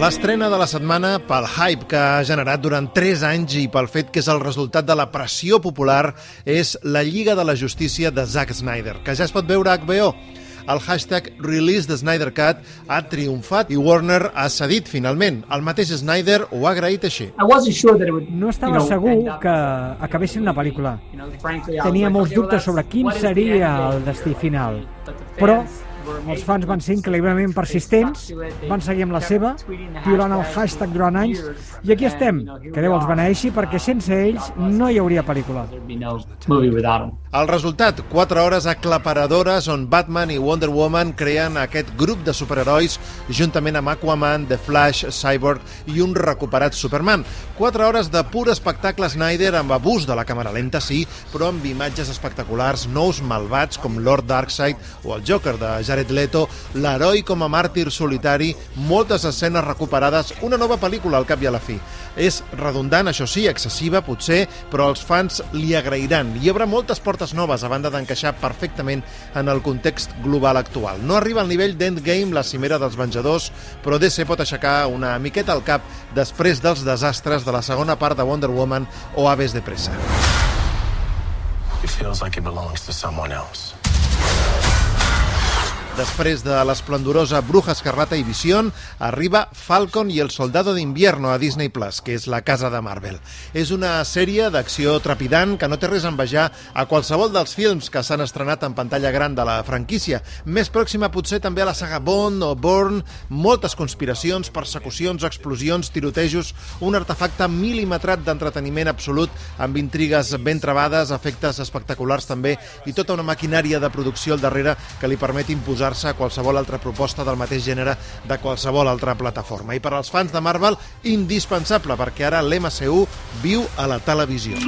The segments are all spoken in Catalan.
L'estrena de la setmana pel hype que ha generat durant 3 anys i pel fet que és el resultat de la pressió popular és la Lliga de la Justícia de Zack Snyder, que ja es pot veure a HBO. El hashtag Release the Snyder Cut ha triomfat i Warner ha cedit finalment. El mateix Snyder ho ha agraït així. No estava segur que acabessin una pel·lícula. Tenia molts dubtes sobre quin seria el destí final. Però els fans van ser increïblement persistents, van seguir amb la seva, violant el hashtag durant anys, i aquí estem, que Déu els beneixi, perquè sense ells no hi hauria pel·lícula. El resultat, 4 hores aclaparadores on Batman i Wonder Woman creen aquest grup de superherois juntament amb Aquaman, The Flash, Cyborg i un recuperat Superman. 4 hores de pur espectacle Snyder amb abús de la càmera lenta, sí, però amb imatges espectaculars, nous malvats com Lord Darkseid o el Joker de Jared Leto, l'heroi com a màrtir solitari, moltes escenes recuperades, una nova pel·lícula al cap i a la fi. És redundant, això sí, excessiva potser, però els fans li agrairan. Hi haurà moltes portes noves a banda d'encaixar perfectament en el context global actual. No arriba al nivell d'Endgame, la cimera dels Venjadors, però DC pot aixecar una miqueta al cap després dels desastres de la segona part de Wonder Woman o Aves de Pressa. It feels like it belongs to someone else. Després de l'esplendorosa Bruja Escarlata i Vision, arriba Falcon i el Soldado d'Invierno a Disney Plus, que és la casa de Marvel. És una sèrie d'acció trepidant que no té res a envejar a qualsevol dels films que s'han estrenat en pantalla gran de la franquícia. Més pròxima potser també a la saga Bond o Bourne, moltes conspiracions, persecucions, explosions, tirotejos, un artefacte mil·limetrat d'entreteniment absolut amb intrigues ben trebades, efectes espectaculars també i tota una maquinària de producció al darrere que li permet imposar oposar-se a qualsevol altra proposta del mateix gènere de qualsevol altra plataforma. I per als fans de Marvel, indispensable, perquè ara l'MCU viu a la televisió.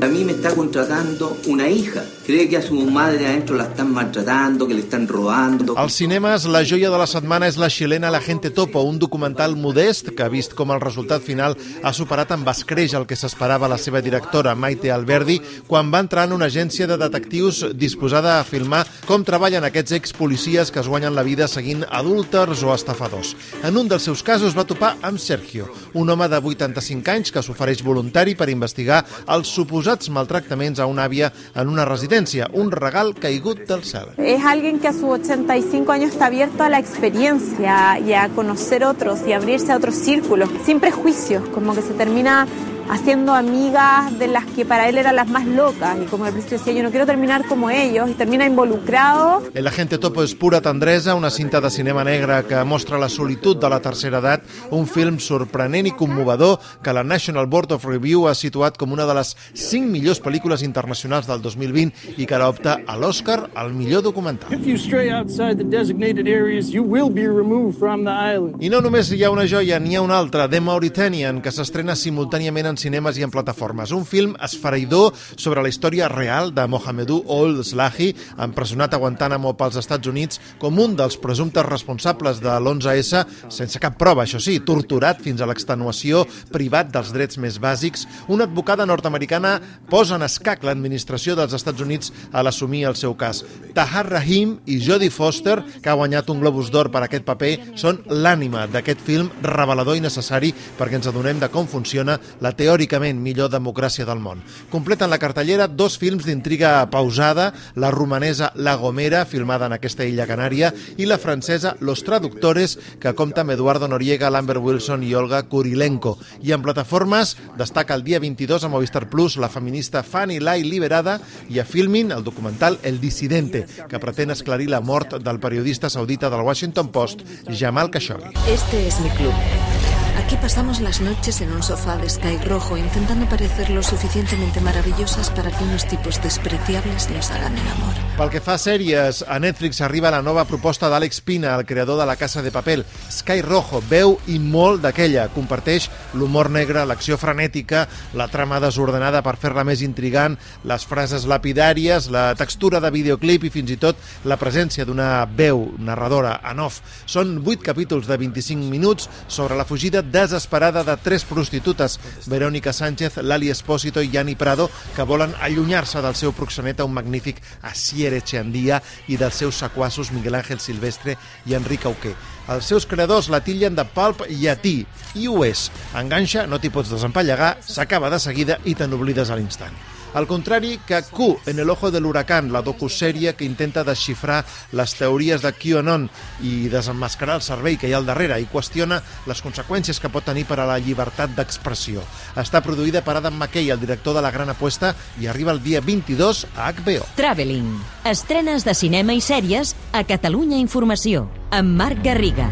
A mí me está contratando una hija. Cree que a su madre adentro la están maltratando, que le están robando. Als cinemes, la joia de la setmana és la xilena La gente topo, un documental modest que ha vist com el resultat final ha superat amb escreix el que s'esperava la seva directora, Maite Alberdi, quan va entrar en una agència de detectius disposada a filmar com treballen aquests expolicies que es guanyen la vida seguint adúlters o estafadors. En un dels seus casos va topar amb Sergio, un home de 85 anys que s'ofereix voluntari per investigar els suposats maltractaments a una àvia en una residència, un regal caigut del cel. Es alguien que a sus 85 años está abierto a la experiencia y a conocer otros y abrirse a otros círculos, sin prejuicios, como que se termina haciendo amigas de las que para él eran las más locas y como al principio decía yo no quiero terminar como ellos y termina involucrado. El agente topo és pura tendresa, una cinta de cinema negre que mostra la solitud de la tercera edat, un film sorprenent i commovedor que la National Board of Review ha situat com una de les 5 millors pel·lícules internacionals del 2020 i que ara opta a l'Oscar al millor documental. If you stray outside the designated areas, you will be removed from the island. I no només hi ha una joia, n'hi ha una altra, The Mauritanian, que s'estrena simultàniament en cinemes i en plataformes. Un film esfereïdor sobre la història real de Mohamedou Ould Slahi, empresonat a Guantánamo pels Estats Units com un dels presumptes responsables de l'11S, sense cap prova, això sí, torturat fins a l'extenuació, privat dels drets més bàsics. Una advocada nord-americana posa en escac l'administració dels Estats Units a l'assumir el seu cas. Tahar Rahim i Jodie Foster, que ha guanyat un Globus d'Or per aquest paper, són l'ànima d'aquest film revelador i necessari perquè ens adonem de com funciona la teòricament millor democràcia del món. Completen la cartellera dos films d'intriga pausada, la romanesa La Gomera, filmada en aquesta illa canària, i la francesa Los Traductores, que compta amb Eduardo Noriega, Lambert Wilson i Olga Kurilenko. I en plataformes destaca el dia 22 a Movistar Plus la feminista Fanny Lai Liberada i a Filmin el documental El Dissidente, que pretén esclarir la mort del periodista saudita del Washington Post, Jamal Khashoggi. Este es mi club. Aquí pasamos las noches en un sofá de sky rojo intentando parecer lo suficientemente maravillosas para que unos tipos despreciables nos hagan el amor. Pel que fa a sèries, a Netflix arriba la nova proposta d'Àlex Pina, el creador de La Casa de Papel. Sky Rojo, veu i molt d'aquella. Comparteix l'humor negre, l'acció frenètica, la trama desordenada per fer-la més intrigant, les frases lapidàries, la textura de videoclip i fins i tot la presència d'una veu narradora en off. Són vuit capítols de 25 minuts sobre la fugida desesperada de tres prostitutes, Verónica Sánchez, Lali Espósito i Yani Prado, que volen allunyar-se del seu proxeneta, un magnífic Asier Echeandía, i dels seus sequassos Miguel Ángel Silvestre i Enric Auqué. Els seus creadors la tillen de pulp llatí, i ho és. Enganxa, no t'hi pots desempallegar, s'acaba de seguida i te n'oblides a l'instant. Al contrari que Q, en el ojo de l'huracán, la docusèrie que intenta desxifrar les teories de QAnon i desenmascarar el servei que hi ha al darrere i qüestiona les conseqüències que pot tenir per a la llibertat d'expressió. Està produïda per Adam McKay, el director de La Gran Apuesta, i arriba el dia 22 a HBO. Traveling. Estrenes de cinema i sèries a Catalunya Informació, amb Marc Garriga.